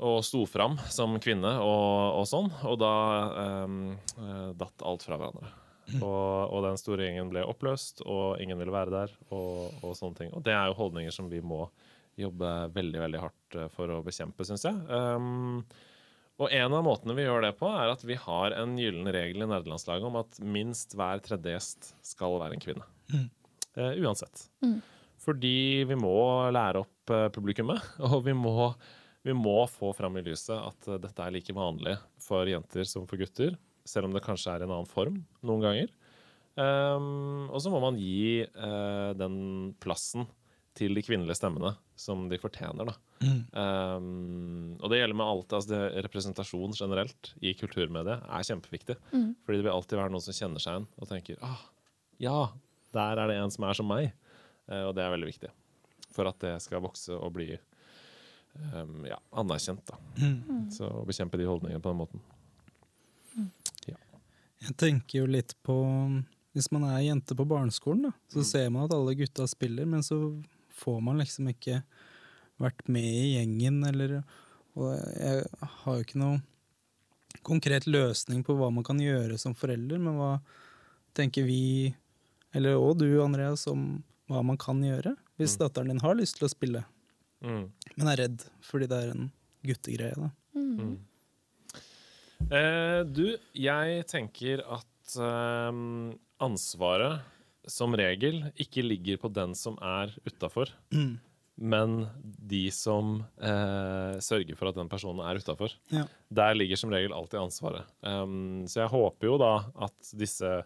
og sto fram som kvinne og, og sånn. Og da eh, datt alt fra hverandre. Og, og den store gjengen ble oppløst, og ingen ville være der. Og, og sånne ting. Og det er jo holdninger som vi må jobbe veldig veldig hardt eh, for å bekjempe, syns jeg. Um, og en av måtene vi gjør det på, er at vi har en gyllen regel i nerdelandslaget om at minst hver tredje gjest skal være en kvinne. Eh, uansett. Fordi vi må lære opp uh, publikummet, og vi må vi må få fram i lyset at uh, dette er like vanlig for jenter som for gutter, selv om det kanskje er i en annen form noen ganger. Um, og så må man gi uh, den plassen til de kvinnelige stemmene som de fortjener. Da. Um, og det gjelder med alt. Altså det, representasjon generelt i kulturmediet er kjempeviktig. Fordi det vil alltid være noen som kjenner seg igjen og tenker ah, ja, der er det en som er som meg. Uh, og det er veldig viktig for at det skal vokse og bli um, ja, anerkjent. Da. Så å bekjempe de holdningene på den måten. Jeg tenker jo litt på Hvis man er jente på barneskolen, da, så ser man at alle gutta spiller, men så får man liksom ikke vært med i gjengen, eller Og jeg har jo ikke noe konkret løsning på hva man kan gjøre som forelder, men hva tenker vi, eller òg du, Andreas, om hva man kan gjøre hvis datteren din har lyst til å spille, Mm. men er redd fordi det er en guttegreie? da. Eh, du, jeg tenker at eh, ansvaret som regel ikke ligger på den som er utafor, men de som eh, sørger for at den personen er utafor. Ja. Der ligger som regel alltid ansvaret. Um, så jeg håper jo da at disse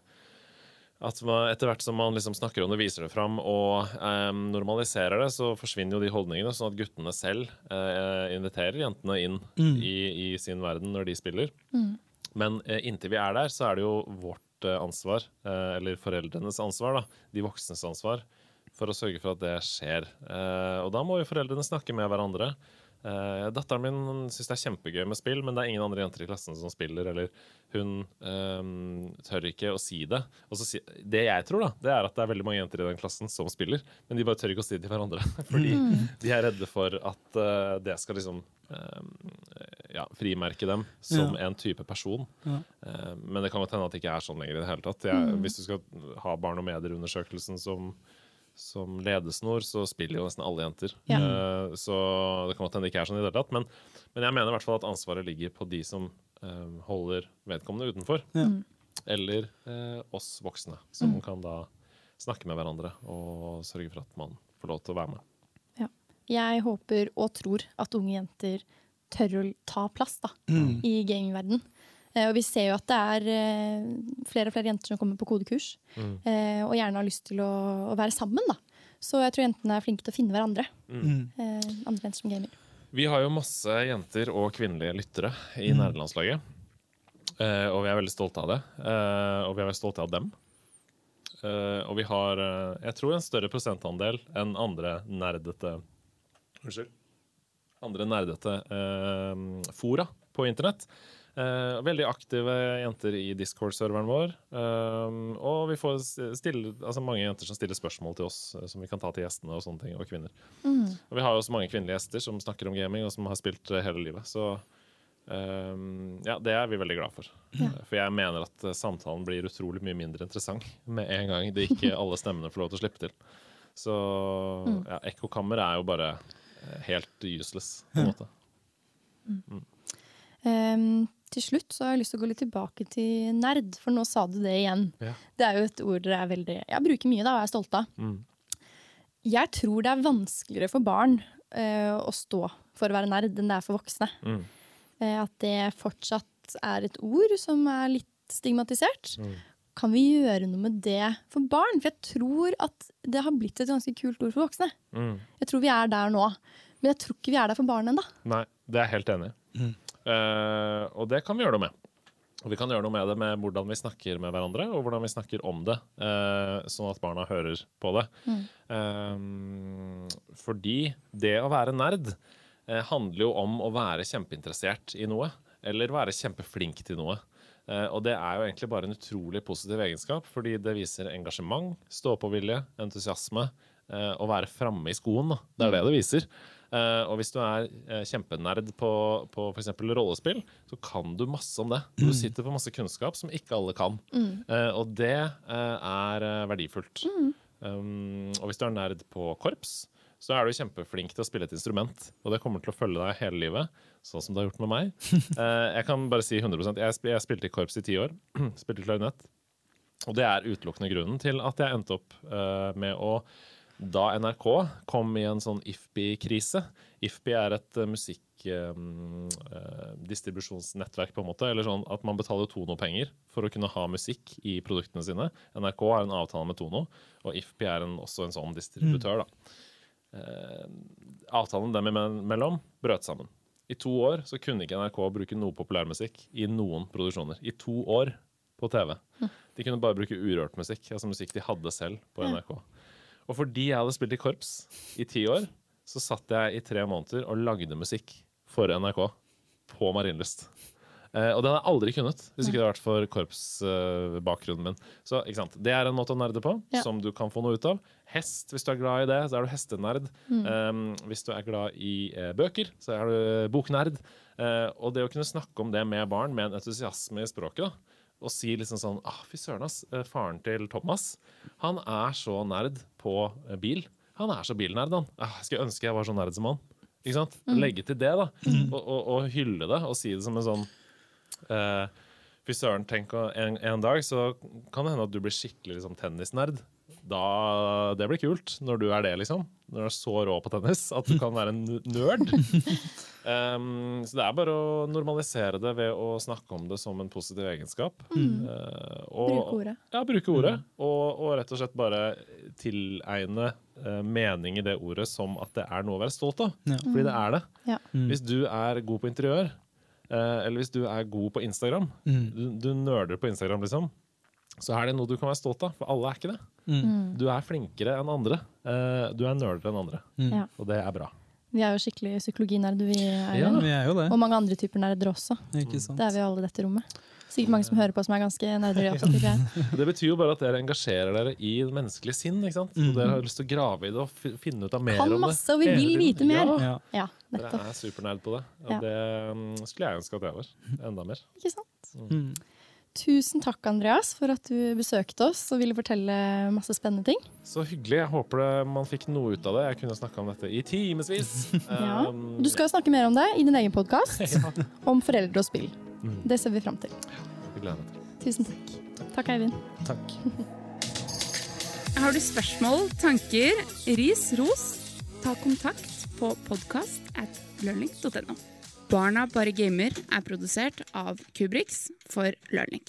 at man, etter hvert som man liksom snakker om det, viser det fram og eh, normaliserer det, så forsvinner jo de holdningene, sånn at guttene selv eh, inviterer jentene inn i, i sin verden når de spiller. Men eh, inntil vi er der, så er det jo vårt ansvar, eh, eller foreldrenes ansvar, da, de voksnes ansvar, for å sørge for at det skjer. Eh, og da må jo foreldrene snakke med hverandre. Eh, datteren min syns det er kjempegøy med spill, men det er ingen andre jenter i klassen som spiller, eller hun eh, tør ikke å si det. Og så si, det jeg tror, da, det er at det er veldig mange jenter i den klassen som spiller, men de bare tør ikke å si det til hverandre. Fordi de er redde for at uh, det skal liksom uh, ja, frimerke dem som en type person. Ja. Men det kan godt hende at det ikke er sånn lenger i det hele tatt. Jeg, Hvis du skal ha barn og medier-undersøkelsen som som ledesnor, så spiller jo nesten alle jenter. Ja. Uh, så det kan godt hende det ikke er sånn i det hele tatt. Men, men jeg mener i hvert fall at ansvaret ligger på de som uh, holder vedkommende utenfor. Ja. Eller uh, oss voksne, som kan da snakke med hverandre og sørge for at man får lov til å være med. Jeg håper og tror at unge jenter tør å ta plass da, i gamingverden. Eh, og vi ser jo at det er eh, flere og flere jenter som kommer på kodekurs, Mm. og gjerne har lyst til å, å være sammen. da. Så jeg tror jentene er flinke til å finne hverandre. Mm. andre jenter som gamer. Vi har jo masse jenter og kvinnelige lyttere i mm. nerdelandslaget. og vi er veldig stolte av det. Eh, og vi er veldig stolte av dem. Eh, og vi har, eh, jeg tror, en større prosentandel enn andre nerdete Unnskyld. Andre nerdete eh, fora på internett. Eh, veldig aktive jenter i Discord-serveren vår. Eh, og vi får stille, altså mange jenter som stiller spørsmål til oss, eh, som vi kan ta til gjestene, og sånne ting, og kvinner. Og vi har også mange kvinnelige gjester som snakker om gaming, og som har spilt hele livet. Så ehm, ja, det er vi veldig glad for. Ja. For jeg mener at samtalen blir utrolig mye mindre interessant med en gang det ikke alle stemmene får lov til å slippe til. Så ja, ekkokammer er jo bare helt useless, på en måte. Ehm, til slutt så har jeg lyst til å gå litt tilbake til nerd, for nå sa du det igjen. Ja. Det er jo et ord dere er veldig Jeg bruker mye da, og jeg er stolt av. Mm. Jeg tror det er vanskeligere for barn uh, å stå for å være nerd enn det er for voksne. Mm. Uh, at det fortsatt er et ord som er litt stigmatisert. Kan vi gjøre noe med det for barn? For jeg tror at det har blitt et ganske kult ord for voksne. Mm. Jeg tror vi er der nå. Men jeg tror ikke vi er der for barn ennå. Nei, det er jeg helt enig i. Eh, og det kan vi gjøre noe med. Og vi kan gjøre noe med det med hvordan vi snakker med hverandre, og hvordan vi snakker om det, uh, sånn at barna hører på det. Eh, fordi det å være nerd uh, handler jo om å være kjempeinteressert i noe, eller være kjempeflink til noe. Uh, og det er jo egentlig bare en utrolig positiv egenskap, fordi det viser engasjement, stå-på-vilje, entusiasme, uh, å være framme i skoen. Da. Det er det det viser. Eh, og hvis du er uh, kjempenerd på, på f.eks. rollespill, så kan du masse om det. Du sitter på masse kunnskap som ikke alle kan. Eh, og det er verdifullt. verdifullt. Um, og hvis du er nerd på korps, så er du kjempeflink til å spille et instrument. Og det kommer til å følge deg hele livet, sånn som det har gjort med meg. Jeg kan bare si 100 Jeg, spil, jeg spilte i korps i ti år. spilte klarinett. Og det er utelukkende grunnen til at jeg endte opp med å da NRK kom i en sånn IFPI-krise IFPI er et uh, musikkdistribusjonsnettverk, på en måte. Eller sånn at man betaler Tono-penger for å kunne ha musikk i produktene sine. NRK har en avtale med Tono, og IFPI er en, også en sånn distributør. da. Uh, avtalen dem imellom brøt sammen. I to år så kunne ikke NRK bruke noe populærmusikk i noen produksjoner. I to år på TV. De kunne bare bruke urørt musikk, altså musikk de hadde selv på NRK. Og fordi jeg hadde spilt i korps i ti år, så satt jeg i tre måneder og lagde musikk for NRK på Marienlyst. Eh, og det hadde jeg aldri kunnet hvis ikke det hadde vært for korpsbakgrunnen min. Så ikke sant? Det er en måte å nerde på, Ja. som du kan få noe ut av. Hest, hvis du er glad i det, så er du hestenerd. Um, hvis du er glad i eh, bøker, så er du boknerd. Eh, og det å kunne snakke om det med barn med en entusiasme i språket, da, og si liksom sånn ah, Fy søren, ass. eh, Faren til Thomas, han er så nerd på eh, bil. Han er så bilnerd, han. Ah, jeg skulle ønske jeg var så nerd som han. Ikke sant? Legge til det, da. Og, og, og hylle det, og si det som en sånn eh, Fy søren, tenk en, en dag så kan det hende at du blir skikkelig liksom, tennisnerd. Da, det blir kult når du er det, liksom. Når du er så rå på tennis at du kan være en nerd. Um, så det er bare å normalisere det ved å snakke om det som en positiv egenskap. Eh, og, Bruke ordet. Ja, bruke ordet. Og, og rett og slett bare tilegne uh, mening i det ordet som at det er noe å være stolt av. Ja. Fordi det er det. Ja. Hvis du er god på interiør, uh, eller hvis du er god på Instagram, Mm. du, du nerder på Instagram, liksom, så er det noe du kan være stolt av. For alle er ikke det. Mm. Du er flinkere enn andre. Eh, du er nerdere enn andre. mm. Og det er bra. Vi er jo skikkelig psykologinerder, vi er Ja. Vi er jo det. Og mange andre typer nerder også. Ikke sant? Det er vi alle i dette rommet. Sikkert mange som hører på som er ganske nerder. Det betyr jo bare at dere engasjerer dere i det menneskelige sinn. ikke sant? Og dere har lyst til å grave i det og finne ut av mer Kan om det. masse, og vi vil vite mer. Ja, Ja. Ja, dere er supernerd på det. Og Ja. det mm, skulle jeg ønske at jeg var. Enda mer. Ikke sant? Mm. Tusen takk, Andreas, for at du besøkte oss og ville fortelle masse spennende ting. Så hyggelig. Jeg håper det, man fikk noe ut av det. Jeg kunne snakka om dette i timevis. Ja. Um, Du skal snakke mer om det i din egen podkast ja. om foreldre og spill. Mm. Det ser vi fram til. Ja. Tusen takk. Takk, Eivind. Takk. Har du spørsmål, tanker, ris, ros? Ta kontakt på podkast at learning.no. Barna bare gamer er produsert av Kubrix for Learning.